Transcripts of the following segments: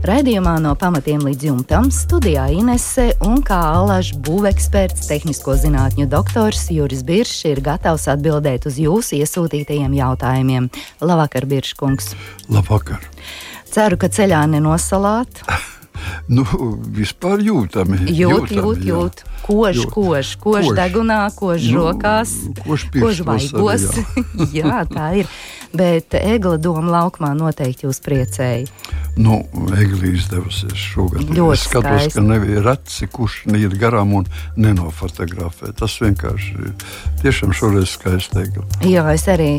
Raidījumā no pamatiem līdz jumtam studijā Inese un kā alažs būveksperts, tehnisko zinātņu doktors Juris Biršs ir gatavs atbildēt uz jūsu iesūtītajiem jautājumiem. Labvakar, Birškungs! Labvakar! Ceru, ka ceļā nenosalāt. nu, vispār jūtami. Jūt, jūt, jūt. Kož, kož, kož degunā, kož nu, rokās, kož, kož vaigos. jā, tā ir. Bet Egla doma laukumā noteikti jūs priecēja. Nu, Egli izdevusies šogad. Ļoti es skatos, skaisti. ka nebija reci, kurš neiet garām un nenofotografē. Tas vienkārši tiešām šoreiz skaisti. Jā, es arī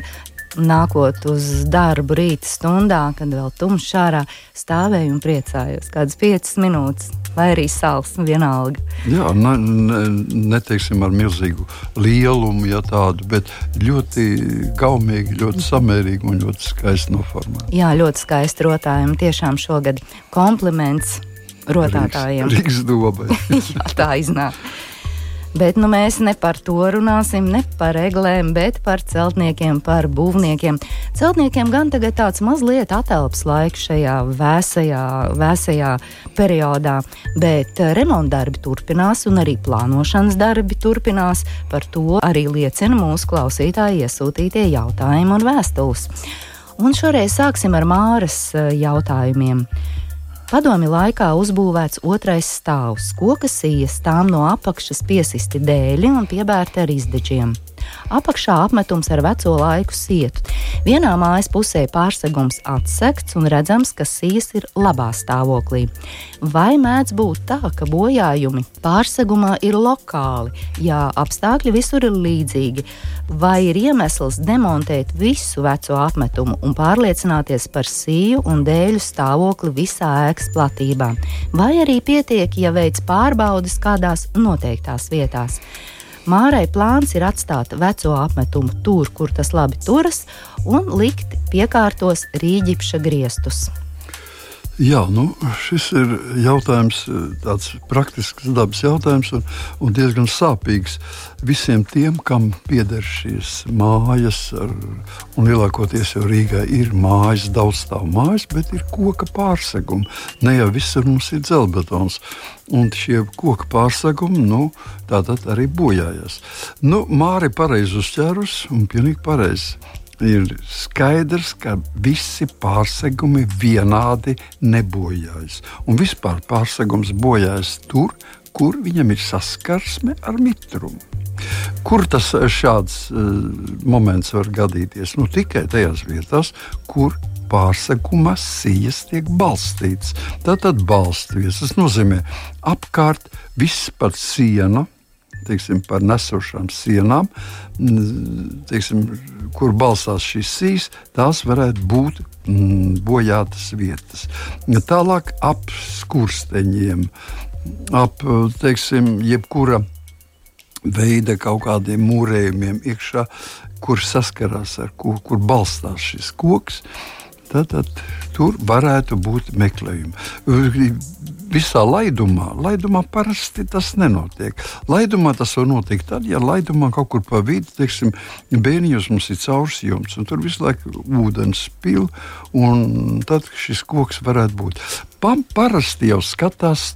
nākot uz darbu rīta stundā, kad vēl tumšs ārā, stāvēju un priecājos. Kādas piecas minūtes, vai arī sāls, vienalga. Jā, ne, ne, neteiksim ar milzīgu lielumu, ja tādu, bet ļoti gaumīgi, ļoti samērīgi un ļoti skaisti noformēti. Jā, ļoti skaisti rotājumi. Tiešām šogad kompliments rotātājiem. Rīgas dobai. Jā, tā iznāk. Bet nu, mēs ne par to runāsim, ne par eglēm, bet par celtniekiem, par būvniekiem. Celtniekiem gan tagad tāds mazliet atelps laiks šajā vēsajā, vēsajā periodā, bet remontdarbi turpinās un arī plānošanas darbi turpinās. Par to arī liecina mūsu klausītāji iesūtītie jautājumi un vēstules. Un šoreiz sāksim ar Māras eh, jautājumiem. Padomi laikā uzbūvēts otrais stāvs, koka sijas, tām no apakšas piesisti dēļi un piebērti ar izdeģiem. Apakšā apmetums ar veco laiku sietu. Vienā mājas pusē pārsegums atsekts un redzams, ka sijas ir labā stāvoklī. Vai mēdz būt tā, ka bojājumi pārsegumā ir lokāli, ja apstākļi visur ir līdzīgi, vai ir iemesls demontēt visu veco apmetumu un pārliecināties par sīju un dēļu stāvokli visā ēkas platībā, vai arī pietiek, ja veids pārbaudas kādās noteiktās vietās. Mārai plāns ir atstāt veco apmetumu tur, kur tas labi turas, un likt piekārtos rīģipša griestus. Jā, nu, šis ir jautājums, tāds praktisks dabas jautājums un, un diezgan sāpīgs visiem tiem, kam pieder šīs mājas. Ar, un lielākoties jau Rīgā ir mājas, daudz stāv mājas, bet ir koka pārsegumi. Ne jau visur mums ir dzelzbetons. Un šie koka pārsegumi nu, tātad arī bojājas. Nu, Māri pareizi uzķērus un pilnīgi pareizi ir skaidrs, ka visi pārsegumi vienādi nebojājas. Un vispār pārsegums bojājas tur, kur viņam ir saskarsme ar mitrumu. Kur tas šāds uh, moments var gadīties? Nu, tikai tajās vietās, kur pārseguma sijas tiek balstīts. Tātad balstvies, tas nozīmē apkārt viss par sienu teiksim, par nesošām sienām, teiksim, kur balstās šīs sijas, tās varētu būt mm, bojātas vietas. Tālāk ap skursteņiem, ap teiksim, jebkura veida kaut kādiem mūrējumiem iekšā, kur saskarās ar kur, kur balstās šis koks. Tad, tad tur varētu būt meklējumi. Visā laidumā, laidumā parasti tas nenotiek. Laidumā tas var notikt tad, ja laidumā kaut kur pa vidu, teiksim, bēniņos mums ir caursjums, un tur visu laiku ūdens pil, un tad šis koks varētu būt. Pa, parasti jau skatās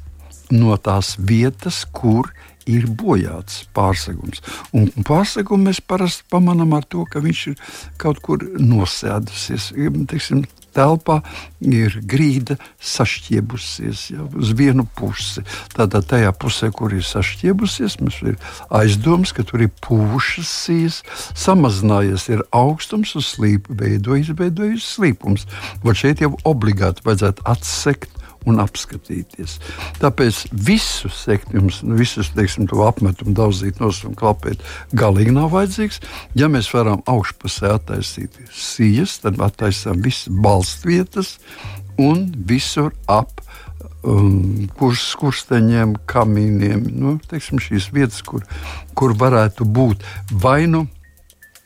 no tās vietas, kur ir bojāts pārsegums. Un pārsegumu mēs parasti pamanām ar to, ka viņš ir kaut kur nosēdusies. Teiksim, telpā ir grīda sašķiebusies jau uz vienu pusi. Tātad tajā pusē, kur ir sašķiebusies, mums ir aizdoms, ka tur ir puvušas sijas, samazinājies ir augstums uz slīpu, veidojas, veidojas slīpums. Vai šeit jau obligāti vajadzētu atsekt un apskatīties. Tāpēc visu sekt, jums visus teiksim, to apmetumu daudzīt no un klapēt galīgi nav vajadzīgs. Ja mēs varam augšpusē attaisīt sijas, tad attaisām visas balstvietas un visur ap um, kurs, kursteņiem, kamīniem. Nu, teiksim, šīs vietas, kur, kur varētu būt vai nu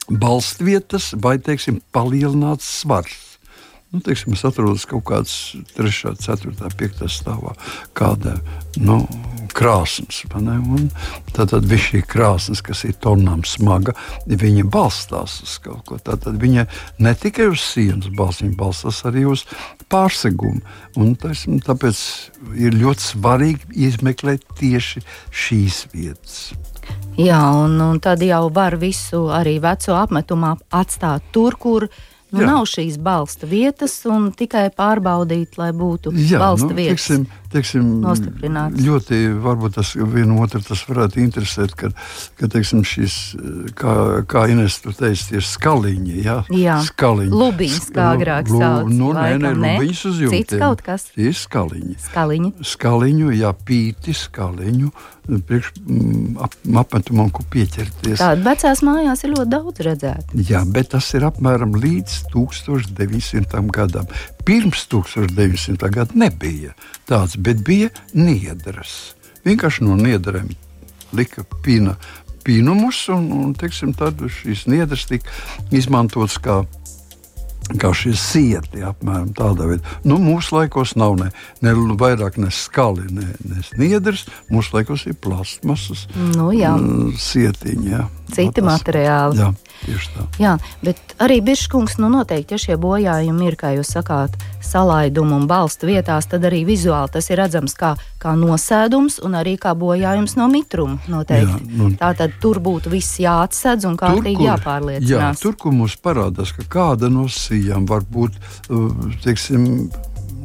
balstvietas, vai teiksim, palielināts svars. Nu, teiksim, es atrodos kaut kādā 3, 4, 5 stāvā, kāda nu, krāsnes. Tad, tad viss šī krāsnes, kas ir tonām smaga, viņa balstās uz kaut ko. Tad, tad viņa ne tikai uz sienas balstās, viņa balstās arī uz pārsegumu. Un, taisim, tāpēc ir ļoti svarīgi izmeklēt tieši šīs vietas. Jā, un, un tad jau var visu arī veco apmetumu atstāt tur, kur Nu, Jā. nav šīs balsta vietas, un tikai pārbaudīt, lai būtu Jā, balsta nu, vietas. Tiksim, teiksim. Ļoti varbūt tas vienu otru tas varētu interesēt, ka, ka teiksim, šis, kā, kā Ines tu teici, ir skaliņi, jā, jā. skaliņi. Lubiņas, kā agrāk lu, sauc. Nu, nē, nē, lubiņas uz jumtiem. Cits kaut kas. Tie ir skaliņi. Skaliņi. Skaliņu, jā, pīti skaliņu, priekš mm, ap, apmetumam, ko pieķerties. Tāda vecās mājās ir ļoti daudz redzēt. Jā, bet tas ir apmēram līdz 1900 gadam. Pirms 1900. gada nebija tāds, bet bija niedras. Vienkārši no niedrēm lika pīna, pīnumus, un, un teiksim, tad šīs niedras tika izmantotas kā kā šie sieti, apmēram tādā veidā. Nu, mūsu laikos nav ne, ne vairāk ne skali, ne, ne sniedrs. Mūsu laikos ir plastmasas nu, jā. Mm, sietiņi. Jā. Citi no, materiāli. Jā, tieši tā. Jā, bet arī Biržkungs, nu noteikti, ja šie bojājumi ir, kā jūs sakāt, salaidumu un balstu vietās, tad arī vizuāli tas ir redzams kā, kā nosēdums un arī kā bojājums no mitruma. Jā, nu, tā tad tur būtu viss jāatsedz un kārtīgi jāpārliecinās. Jā, tur, kur mums parādās, ka kāda no sijām var būt, uh, teiksim,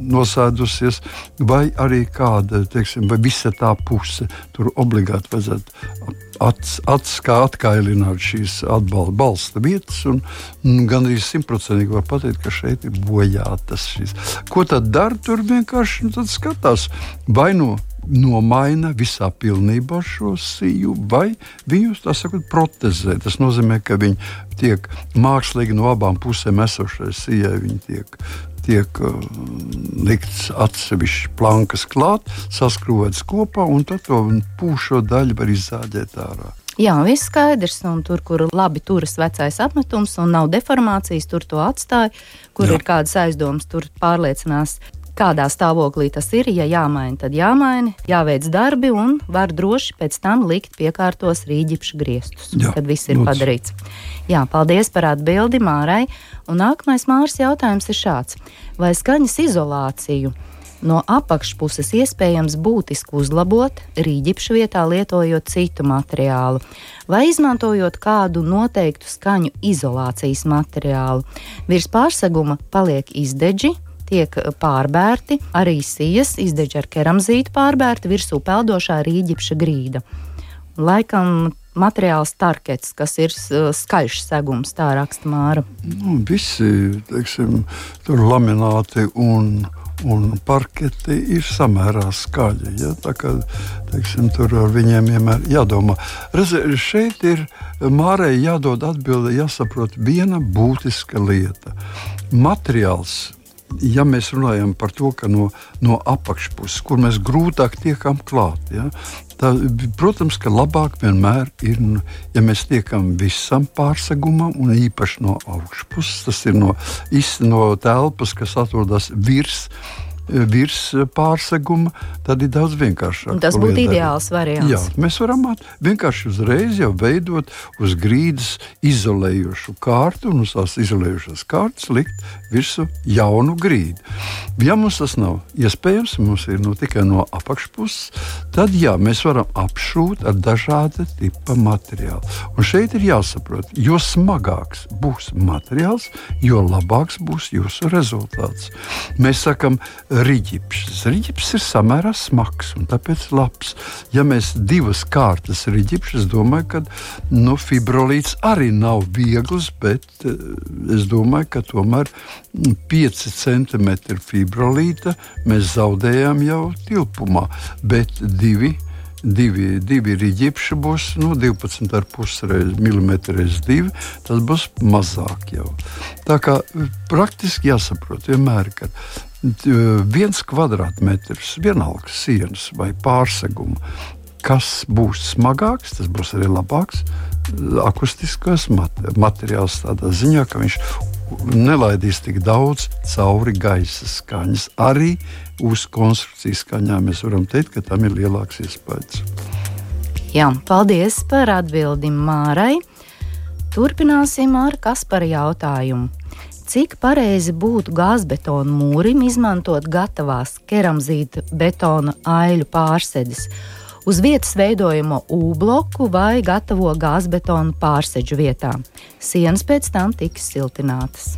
nosēdusies, vai arī kāda, teiksim, vai visa tā puse. Tur obligāti vajadzētu acis kā atkailināt šīs atbalsta vietas, un, un gan arī simtprocentīgi var pateikt, ka šeit ir bojātas šīs. Ko tad dara? Tur vienkārši nu, skatās vai no. Nomaina visā pilnībā šo siju, vai viņus sakot, protezē. Tas nozīmē, ka viņi tiek mākslīgi no abām pusēm esošai sijai, viņi tiek tiek uh, likts atsevišķs plankas klāt, saskrūvēts kopā, un tad to pūšo daļu var izzāģēt ārā. Jā, viss skaidrs. Un tur, kur labi turas vecais apmetums un nav deformācijas, tur to atstāja. Kur Jā. ir kādas aizdomas, tur pārliecinās, kādā stāvoklī tas ir. Ja jāmaina, tad jāmaina, jāveic darbi un var droši pēc tam likt piekārtos rīģipšu griestus, Jā, kad viss ir lūdzu. padarīts. Jā, paldies par atbildi Mārai. Un nākamais Māras jautājums ir šāds. Vai skaņas izolāciju no apakšpuses iespējams būtiski uzlabot rīģipšu vietā, lietojot citu materiālu, vai izmantojot kādu noteiktu skaņu izolācijas materiālu? Virs pārseguma paliek izdeģi, tiek pārbērti, arī sijas izdeģi ar keramzītu pārbērti, virsū peldošā rīģipša grīda. Laikam materiāls tarkets, kas ir skaļš segums, tā raksta Māra. Nu, visi, teiksim, tur lamināti un un parketi ir samērā skaļi. Ja? Tā kā teiksim, tur ar viņiem vienmēr jādomā. Redzi, šeit ir Mārai jādod atbilde, jāsaprot viena būtiska lieta. Materiāls ja mēs runājam par to, ka no, no apakšpuses, kur mēs grūtāk tiekam klāt, ja, tā, protams, ka labāk vienmēr ir, ja mēs tiekam visam pārsegumam, un īpaši no augšpuses, tas ir no, no telpas, kas atrodas virs virs pārseguma, tad ir daudz vienkāršāk. Tas būtu ideāls variants. Jā, mēs varam vienkārši uzreiz jau veidot uz grīdas izolējošu kārtu un uz tās izolējušās kārtas likt virsmu jaunu grīdu. Ja mums tas nav iespējams, mums ir nu, tikai no apakšpuses, tad jā, mēs varam apšūt ar dažāda tipa materiālu. Un šeit ir jāsaprot, jo smagāks būs materiāls, jo labāks būs jūsu rezultāts. Mēs sakam, riģips. Riģips ir samērā smags un tāpēc labs. Ja mēs divas kārtas riģips, es domāju, ka nu, fibrolīts arī nav viegls, bet eh, es domāju, ka tomēr 5 cm fibrolīta mēs zaudējām jau tilpumā, bet divi divi, divi rīķi būs nu, 12,5 mm 2. Tas būs mazāk jau. Tā kā praktiski jāsaprot vienmēr, ka viens kvadrātmetrs, vienalga sienas vai pārseguma. Kas būs smagāks, tas būs arī labāks akustiskais materiāls tādā ziņā, ka viņš nelaidīs tik daudz cauri gaisa skaņas. Arī uz konstrukcijas skaņām mēs varam teikt, ka tam ir lielāks iespējas. Jā, paldies par atbildi Mārai. Turpināsim ar Kaspara jautājumu. Cik pareizi būtu gāzbetona mūrim izmantot gatavās keramzīta betona aiļu pārsēdes? uz vietas veidojamo U-bloku vai gatavo gāzbetonu pārseģu vietā. Sienas pēc tam tiks siltinātas.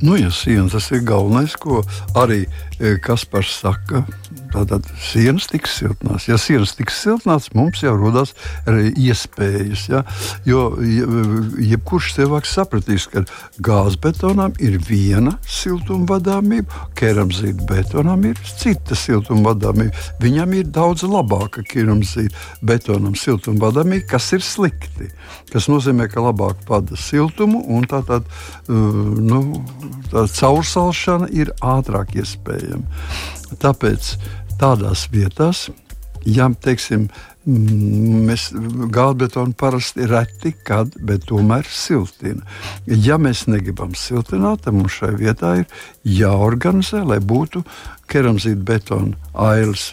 Nu, ja sienas tas ir galvenais, ko arī e, Kaspars saka, Tātad sienas tiks siltināts. Ja sienas tiks siltināts, mums jau rodas iespējas. Ja? Jo jebkurš cilvēks sapratīs, ka gāzbetonam ir viena siltumvadāmība, keramzīta betonam ir cita siltumvadāmība. Viņam ir daudz labāka keramzīta betonam siltumvadāmība, kas ir slikti. Tas nozīmē, ka labāk pada siltumu un tā tad uh, nu, tā caursalšana ir ātrāk iespējama. Tāpēc tādās vietās, ja teiksim, mēs gāzbetonu parasti reti, kad, bet tomēr siltina. Ja mēs negribam siltināt, tad mums šai vietā ir jāorganizē, lai būtu keramzīta betona ailes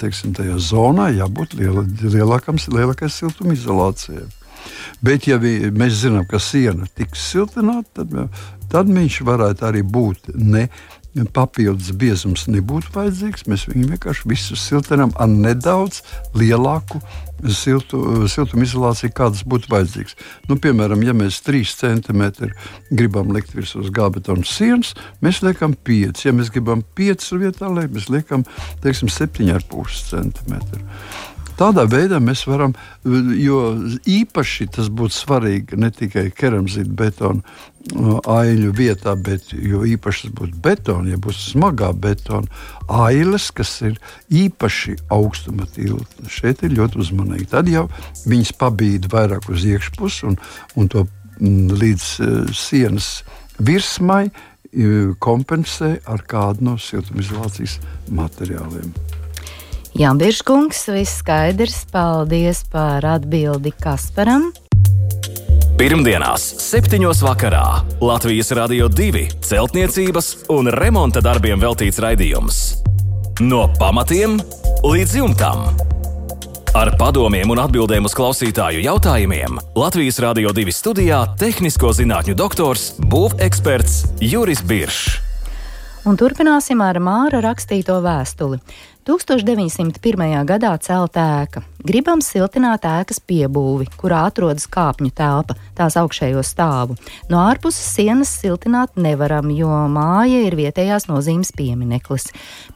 teiksim, tajā zonā, jābūt liela, lielākai siltumizolācijai. Bet, ja vi, mēs zinām, ka siena tiks siltināta, tad, tad viņš varētu arī būt ne papildus biezums nebūtu vajadzīgs. Mēs viņu vienkārši visu siltinām ar nedaudz lielāku siltu, siltumizolāciju, kādas būtu vajadzīgas. Nu, piemēram, ja mēs 3 cm gribam likt virsū gābetona sienas, mēs liekam 5. Ja mēs gribam 5 vietā, liek, mēs liekam teiksim, 7,5 cm. Tādā veidā mēs varam, jo īpaši tas būtu svarīgi ne tikai keramzīta betona aiļu vietā, bet īpaši tas būtu betona, ja būs smagā betona ailes, kas ir īpaši augstuma tilta. Šeit ir ļoti uzmanīgi. Tad jau viņas pabīda vairāk uz iekšpusi un, un to līdz uh, sienas virsmai kompensē ar kādu no siltumizolācijas materiāliem. Jā, Biržkungs, viss skaidrs. Paldies par atbildi Kasparam. Pirmdienās, 7. vakarā Latvijas Rādio 2 celtniecības un remonta darbiem veltīts raidījums. No pamatiem līdz jumtam. Ar padomiem un atbildēm uz klausītāju jautājumiem Latvijas Rādio 2 studijā - tehnisko zinātņu doktors, būveksperts Juris Biršs. Un turpināsim ar Māra rakstīto vēstuli. 1901. gadā celta ēka. Gribam siltināt ēkas piebūvi, kurā atrodas kāpņu telpa, tās augšējo stāvu. No ārpuses sienas siltināt nevaram, jo māja ir vietējās nozīmes piemineklis.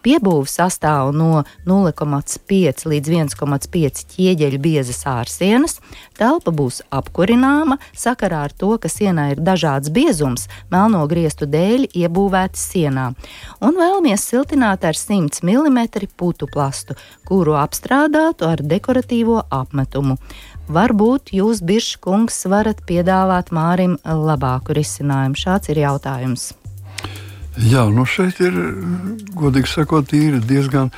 Piebūve sastāv no 0,5 līdz 1,5 ķieģeļu biezas ārsienas. Telpa būs apkurināma sakarā ar to, ka sienā ir dažāds biezums, melno griestu dēļ iebūvēti sienā. Un vēlamies siltināt ar 100 mm putu plastu, kuru apstrādātu ar dekoratīvo apmetumu. Varbūt jūs, Biržkungs, varat piedāvāt Mārim labāku risinājumu. Šāds ir jautājums. Jā, nu šeit ir, godīgi sakot, diezgan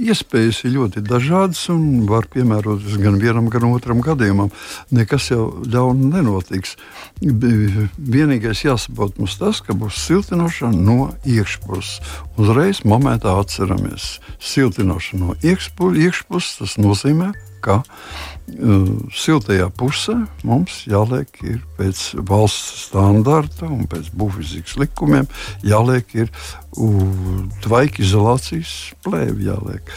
iespējas ir ļoti dažādas un var piemēroties gan vienam, gan otram gadījumam. Nekas jau ļaunu nenotiks. Vienīgais jāsaprot mums tas, ka būs siltinošana no iekšpuses. Uzreiz momentā atceramies siltinošanu no iekšpuses. Tas nozīmē, ka uh, siltajā pusē mums jāliek ir pēc valsts standarta un pēc būvfizikas likumiem jāliek ir uh, tvaika izolācijas plēvi. Jāliek.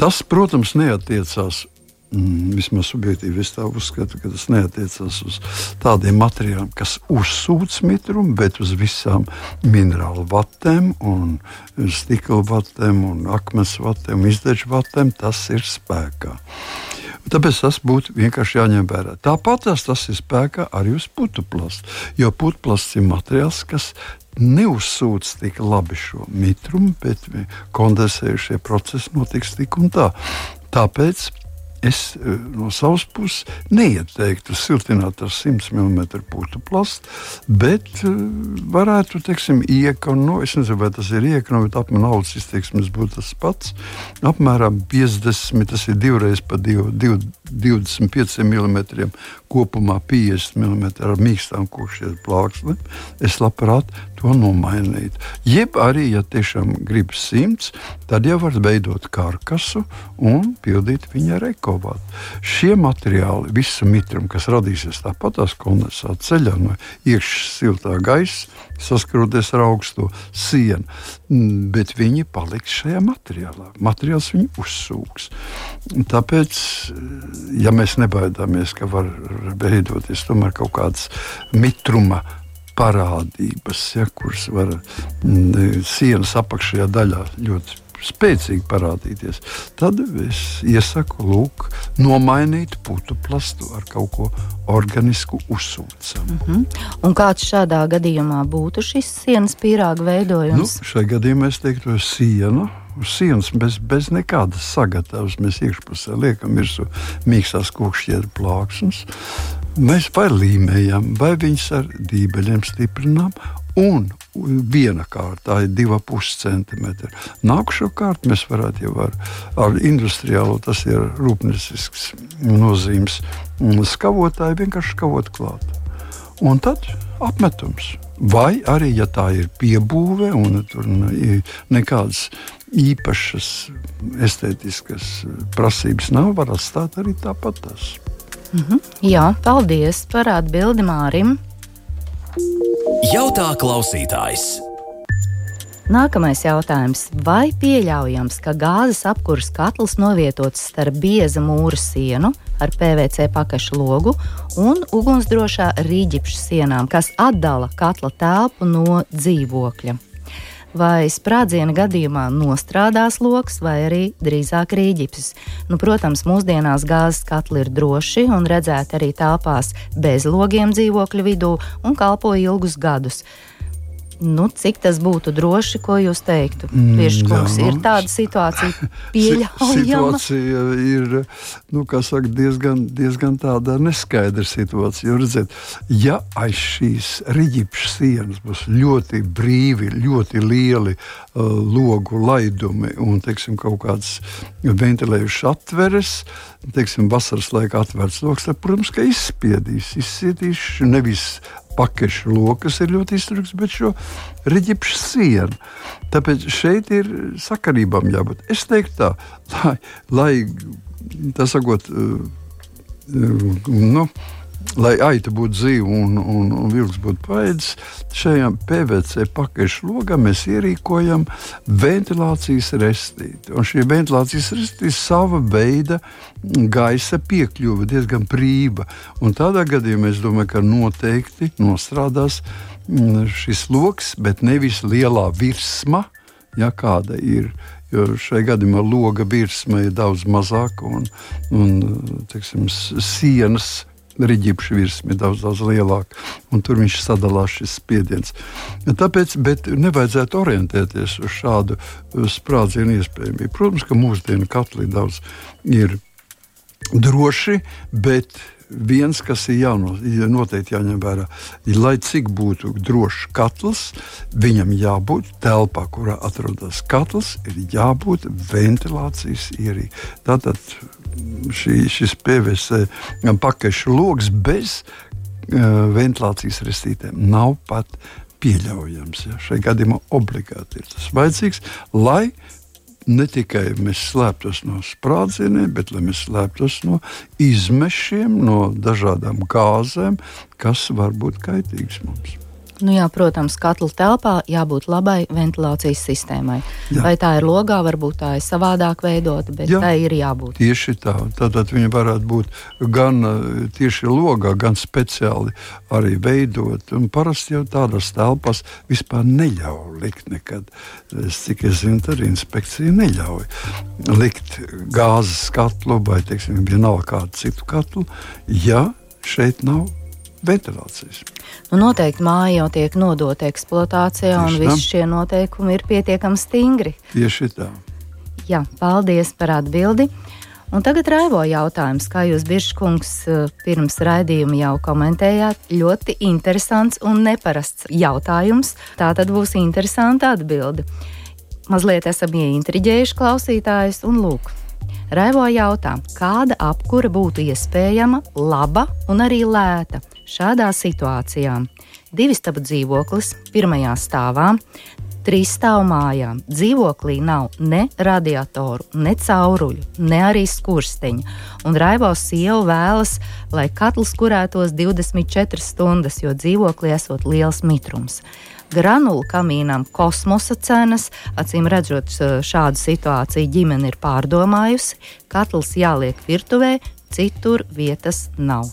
Tas, protams, neatiecās Mm, vismaz subjektīvi es tā uzskatu, ka tas neatiecas uz tādiem materiāliem, kas uzsūc mitrumu, bet uz visām minerālu vatēm, stikla vatēm, akmens vatēm, izdeču vatēm. Tas ir spēkā. Tāpēc tas būtu vienkārši jāņem vērā. Tāpat tas, tas ir spēkā arī uz putuplastu. Jo putuplasts ir materiāls, kas neuzsūc tik labi šo mitrumu, bet kondensējušie procesi notiks tik un tā. Tāpēc Es eh, no savas puses neieteiktu siltināt ar 100 mm putu plastu, bet eh, varētu, teiksim, iekon, nu, es nezinu, vai tas ir iekon, bet apmēram naudas izteiksmes būtu tas pats. Apmēram 50, tas ir divreiz pa divu, divu, 25 mm, kopumā 50 mm ar mīkstām kūšiem plāksnēm. Es labprāt to nomainītu. Jeb arī, ja tiešām gribas simts, tad jau var veidot karkasu un pildīt viņa ar ekovātu. Šie materiāli, visu mitrumu, kas radīsies tāpat tās kondensāta ceļā no iekšā siltā gaisa, saskaroties ar augsto sienu, mm, bet viņi paliks šajā materiālā. Materiāls viņu uzsūks. Tāpēc, ja mēs nebaidāmies, ka var veidoties tomēr kaut kādas mitruma parādības, ja, kuras var mm, sienas apakšējā daļā ļoti spēcīgi parādīties, tad es iesaku lūk, nomainīt putu plastu ar kaut ko organisku uzsūcamu. Mm -hmm. Un kāds šādā gadījumā būtu šis sienas pīrāga veidojums? Nu, šajā gadījumā es teiktu, siena uz sienas bez, bez nekādas sagatavas. Mēs iekšpusē liekam virsū mīkstās kokšķiedru plāksnes. Mēs vai līmējam, vai viņus ar dībeļiem stiprinām, un viena kārta ir 2,5 cm. Nākamā kārta mēs varētu jau ar, ar industriālo, tas ir rūpniecisks nozīmes skavotāju, vienkārši skavot klāt. Un tad apmetums. Vai arī, ja tā ir piebūve un tur nekādas īpašas estētiskas prasības nav, var atstāt arī tāpat tas. Mm -hmm. Jā, paldies par atbildi Mārim. Jautā klausītājs. Nākamais jautājums. Vai pieļaujams, ka gāzes apkurss katls novietots starp bieza mūra sienu ar PVC pakašu logu un ugunsdrošā rīģipšu sienām, kas atdala katla telpu no dzīvokļa? Vai sprādziena gadījumā nostrādās lokus, vai arī drīzāk rīģipsis. Nu, protams, mūsdienās gāzes katli ir droši un redzēti arī telpās bez logiem dzīvokļu vidū un kalpo ilgus gadus. Nu, cik tas būtu droši, ko jūs teiktu? Priekškungs, mm, ir nu, tāda situācija pieļaujama. Situācija ir nu, saka, diezgan, diezgan tāda neskaidra situācija. Jo, redziet, ja aiz šīs riģipšas sienas būs ļoti brīvi, ļoti lieli uh, logu laidumi un teiksim, kaut kādas ventilējušas atveres, teiksim, vasaras laikā atvērts lokus, tad, protams, ka izspiedīs, izspiedīs nevis pakešu lokus ir ļoti izturīgs, bet šo riģipšu sienu. Tāpēc šeit ir sakarībām jābūt. Es teiktu tā, lai, lai tā sakot, uh, nu, lai aita būtu dzīva un, un, un vilks būtu paēdis, šajā PVC pakaļš logā mēs ierīkojam ventilācijas restīti. Un šī ventilācijas restīte ir sava veida gaisa piekļuve, diezgan brīva. Un tādā gadījumā es domāju, ka noteikti nostrādās mm, šis lokus, bet nevis lielā virsma, ja kāda ir. Jo šajā gadījumā loga virsma ir daudz mazāka un, un teiksim, sienas Riģipša virsma ir daudz, daudz lielāka, un tur viņš sadalās šis spiediens. Tāpēc nevajadzētu orientēties uz šādu sprādzienu iespējamību. Protams, ka mūsdienu katli daudz ir droši, bet viens, kas ir jāno, noteikti jāņem vērā, ir, lai cik būtu drošs katls, viņam jābūt telpā, kurā atrodas katls, ir jābūt ventilācijas ierīcei. Tātad šī, šis PVC pakaļš lokus bez uh, ventilācijas restītēm nav pat pieļaujams. Ja? Šai gadījumā obligāti ir tas vajadzīgs, lai ne tikai mēs slēptos no sprādzieniem, bet lai mēs slēptos no izmešiem, no dažādām gāzēm, kas var būt kaitīgas mums. Nu jā, protams, katla telpā jābūt labai ventilācijas sistēmai. Jā. Vai tā ir logā, varbūt tā ir savādāk veidota, bet jā, tā ir jābūt. Tieši tā. Tātad viņa varētu būt gan eh, tieši logā, gan speciāli arī veidot. Un parasti jau tādās telpās vispār neļauj likt nekad. Es cik es zinu, tad inspekcija neļauj likt gāzes katlu vai, teiksim, vienalga kādu citu katlu, ja šeit nav ventilācijas. Nu, noteikti māja jau tiek nodota eksploatācijā, Tieši un visi šie noteikumi ir pietiekami stingri. Tieši tā. Jā, paldies par atbildi. Un tagad raivo jautājums, kā jūs, Biržkungs, pirms raidījuma jau komentējāt. Ļoti interesants un neparasts jautājums. Tā tad būs interesanta atbilde. Mazliet esam ieintriģējuši klausītājus un lūk. Raivo jautā, kāda apkura būtu iespējama, laba un arī lēta šādā situācijā. Divi stabu dzīvoklis pirmajā stāvā, trīs stāvu mājām. Dzīvoklī nav ne radiatoru, ne cauruļu, ne arī skursteņa. Un Raivos sieva vēlas, lai katls kurētos 24 stundas, jo dzīvoklī esot liels mitrums. Granulu kamīnam kosmosa cenas, acīm redzot, šādu situāciju ģimene ir pārdomājusi. Katls jāliek virtuvē, citur vietas nav.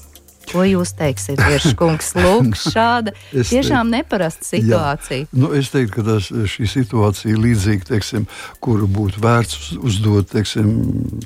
Ko jūs teiksiet, Virskungs? Lūk, šāda tiešām neparasta situācija. Jā. Nu, es teiktu, ka tas, šī situācija ir līdzīga, teiksim, kuru būtu vērts uzdot teiksim,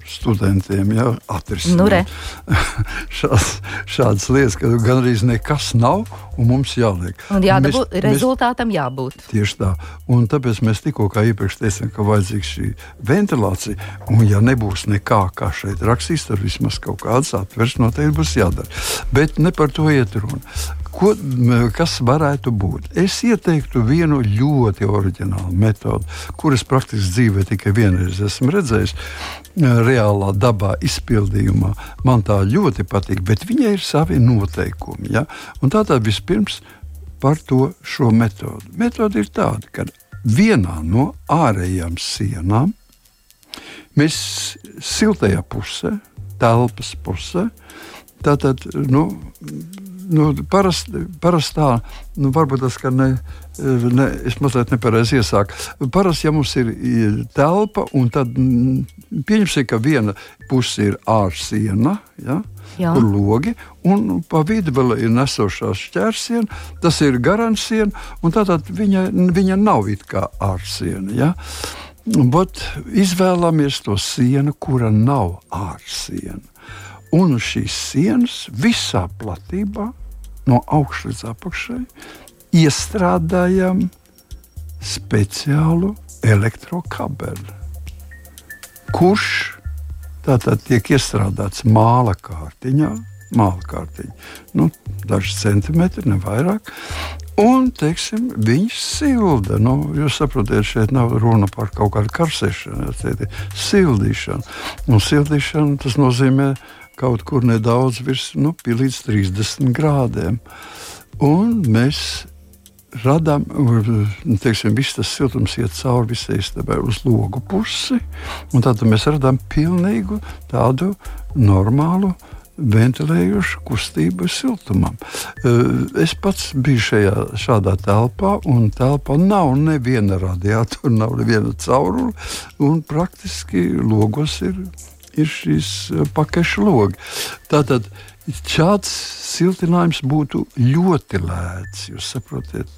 studentiem, ja, atrisināt. Nu, šāds, šādas lietas, ka gan arī nekas nav un mums jāliek. Un jādabū, mēs, rezultātam mēs, jābūt. Tieši tā. Un tāpēc mēs tikko iepriekš teicām, ka vajadzīga šī ventilācija. Un ja nebūs nekā, kā šeit rakstīs, tad vismaz kaut kāds atvers noteikti būs jādara. Bet ne par to iet runa. Ko, kas varētu būt? Es ieteiktu vienu ļoti oriģinālu metodi, kuras praktiski dzīvē tikai vienreiz esmu redzējis, reālā dabā izpildījumā. Man tā ļoti patīk, bet viņai ir savi noteikumi. Ja? Tātad vispirms par to šo metodi. Metode ir tāda, ka vienā no ārējām sienām mēs siltajā pusē, telpas pusē, Tātad, nu, nu, parasti parast tā, nu, varbūt tas ne, ne, es mazliet nepareizi iesāku. Parasti, ja mums ir telpa, un tad mm, pieņemsim, ka viena puse ir ārsiena. Ja? Jā. Kur logi, un pa vidu vēl ir nesošā šķērsiena, tas ir garantsiena, un tātad viņa, viņa nav it kā ārsiena. Ja? Bet izvēlamies to sienu, kura nav ārsiena. Un uz šīs sienas visā platībā, no augšas līdz apakšai, iestrādājam speciālu elektrokabeli, kurš tātad tiek iestrādāts māla kārtiņā. Māla kārtiņa, nu, daži centimetri, ne vairāk. Un, teiksim, viņš silda. Nu, jūs saprotat, šeit nav runa par kaut kādu karsēšanu, bet sildīšanu. Un sildīšana tas nozīmē kaut kur nedaudz virs nu, līdz 30 grādiem. Un mēs radām, teiksim, viss tas siltums iet cauri visai istabai uz logu pusi, un tad mēs radām pilnīgu tādu normālu ventilējušu kustību siltumam. Es pats biju šajā, šādā telpā, un telpā nav neviena radiatora, nav neviena caurule, un praktiski logos ir ir šīs eh, pakaļš logi. Tātad šāds siltinājums būtu ļoti lēts. Jūs saprotat,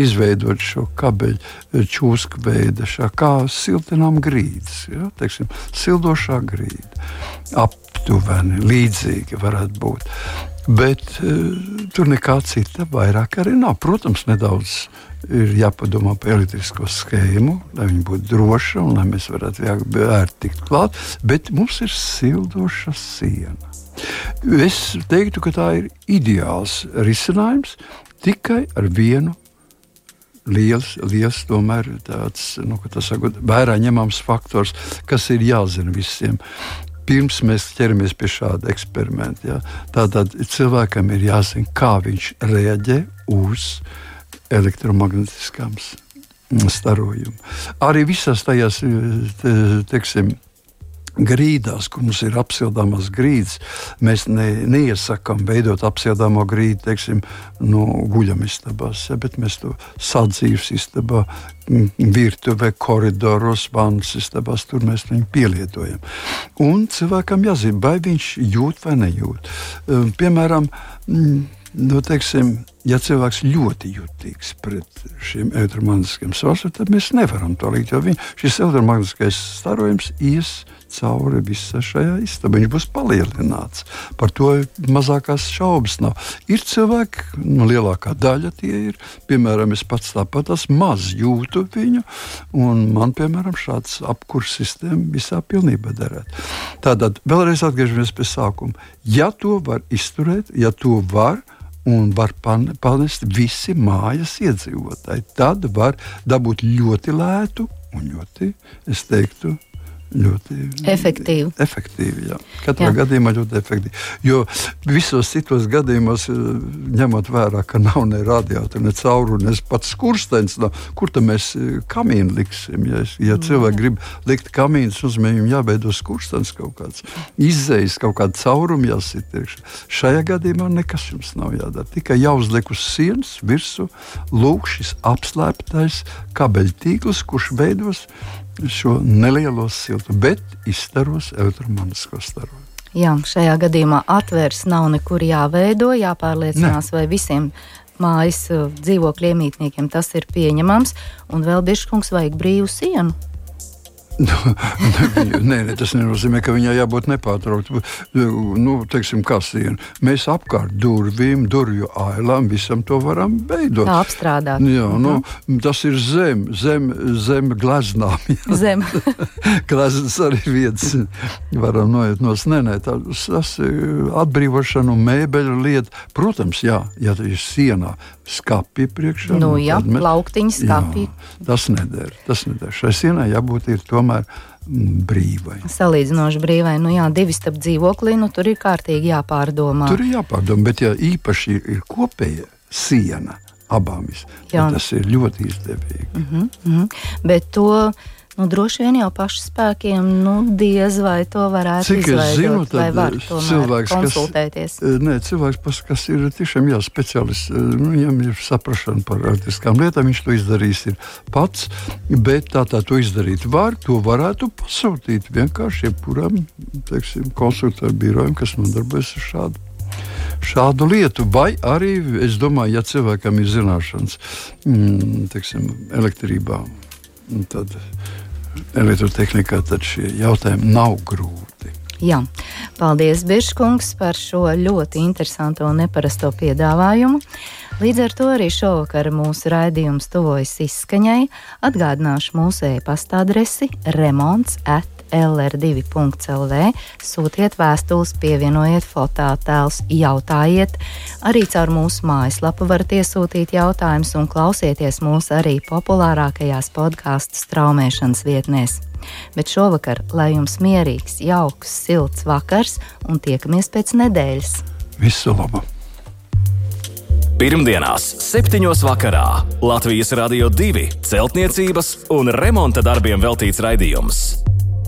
izveidot šo kabeļu čūsku veidu, kā siltinām grīdas, ja? Teiksim, sildošā grīda. Aptuveni līdzīgi varētu būt. Bet uh, tur nekā cita vairāk arī nav. Protams, nedaudz ir jāpadomā par elektrisko schēmu, lai viņa būtu droša un lai mēs varētu vērti tikt klāt, bet mums ir sildoša siena. Es teiktu, ka tā ir ideāls risinājums tikai ar vienu liels, liels tomēr tāds nu, sakot, vērā ņemams faktors, kas ir jāzina visiem. Pirms mēs ķeramies pie šāda eksperimenta, ja, tātad cilvēkam ir jāzina, kā viņš reaģē uz elektromagnētiskām starojumiem. Arī visās tajās te, teiksim, grīdās, kur mums ir apsildāmas grīdas, mēs ne, neiesakām veidot apsildāmo grīdu, teiksim, no guļamistabās, ja, bet mēs to sadzīves istabā, virtuvē, koridoros, vannas istabās, tur mēs viņu pielietojam. Un cilvēkam jāzina, vai viņš jūt vai nejūt. Piemēram, nu, teiksim, ja cilvēks ļoti jutīgs pret šiem elektromagnetiskiem svariem, tad mēs nevaram to likt. Jo viņ, šis elektromagnetiskais starojums ies cauri visai šajā istabā. Viņš būs palielināts. Par to mazākās šaubas nav. Ir cilvēki, nu, lielākā daļa tie ir. Piemēram, es pats tāpat maz jūtu viņu, un man, piemēram, šāds apkurss sistēma visā pilnībā derētu. Tātad vēlreiz atgriežamies pie sākuma. Ja to var izturēt, ja to var, un var panest visi mājas iedzīvotāji. Tad var dabūt ļoti lētu un ļoti, es teiktu, ļoti efektīvi. efektīvi jā. Katrā jā. gadījumā ļoti efektīvi. Jo visos citos gadījumos, eh, ņemot vērā, ka nav ne radiatora, ne caurumu, ne pats skurstenis, no, kur tad mēs eh, kamīnu liksim? Ja, ja cilvēki grib likt kamīnus, uzmanīgi jābeido skurstenis kaut kāds, izējas kaut kāda cauruma jāsit iekšā. Šajā gadījumā nekas jums nav jādara. Tikai jāuzliek uz sienas virsū lūk šis apslēptais kabeļtīkls, kurš veidos šo nelielo siltu, bet izstaros elektromagnētisko starojumu. Jā, šajā gadījumā atvērs nav nekur jāveido, jāpārliecinās, ne. vai visiem mājas uh, dzīvokļu iemītniekiem tas ir pieņemams, un vēl bišķkungs vajag brīvu sienu. nē, nē, tas nenozīmē, ka viņai jābūt nepārtraukti. Nu, teiksim, siena. Mēs apkārt durvīm, durvju ailām, visam to varam veidot. Tā apstrādāt. Jā, nu, mhm. tas ir zem, zem, zem gleznām. Zem. Gleznas arī vietas varam noiet no nē, nē, tas, tas ir atbrīvošana un mēbeļu lieta. Protams, jā, ja tas ir sienā, skāpja priekšā. Nu, jā, mēs, plauktiņa skāpja. Tas neder. Tas neder. Šai sienai jābūt ir tomēr mm, brīvai. Salīdzinoši brīvai. Nu, jā, divi starp dzīvoklī, nu, tur ir kārtīgi jāpārdomā. Tur ir jāpārdomā, bet ja īpaši ir kopēja siena abām, tas ir ļoti izdevīgi. Mm -hmm, mm -hmm. Bet to Nu, droši vien jau pašu spēkiem, nu, diez vai to varētu Cik izveidot, zinu, vai var cilvēks, konsultēties. Kas, eh, nē, cilvēks, kas ir tiešām jā, speciālists, eh, nu, viņam ir saprašana par artiskām lietām, viņš to izdarīs pats, bet tā tā to izdarīt var, to varētu pasūtīt vienkārši jebkuram, teiksim, konsultāru birojam, kas nodarbojas ar šādu šādu lietu. Vai arī, es domāju, ja cilvēkam ir zināšanas mm, teiksim, elektrībā, tad elektrotehnikā, tad šie jautājumi nav grūti. Jā, paldies, Biržkungs, par šo ļoti interesanto un neparasto piedāvājumu. Līdz ar to arī šovakar mūsu raidījums tuvojas izskaņai. Atgādināšu mūsu e-pasta adresi remonds at lr2.lv, sūtiet vēstules, pievienojiet fototēlus, jautājiet. Arī caur mūsu mājaslapu varat iesūtīt jautājumus un klausieties mūsu arī populārākajās podkāstu straumēšanas vietnēs. Bet šovakar, lai jums mierīgs, jauks, silts vakars un tiekamies pēc nedēļas. Visu labu! Pirmdienās, 7. vakarā Latvijas Rādio 2 celtniecības un remonta darbiem veltīts raidījums.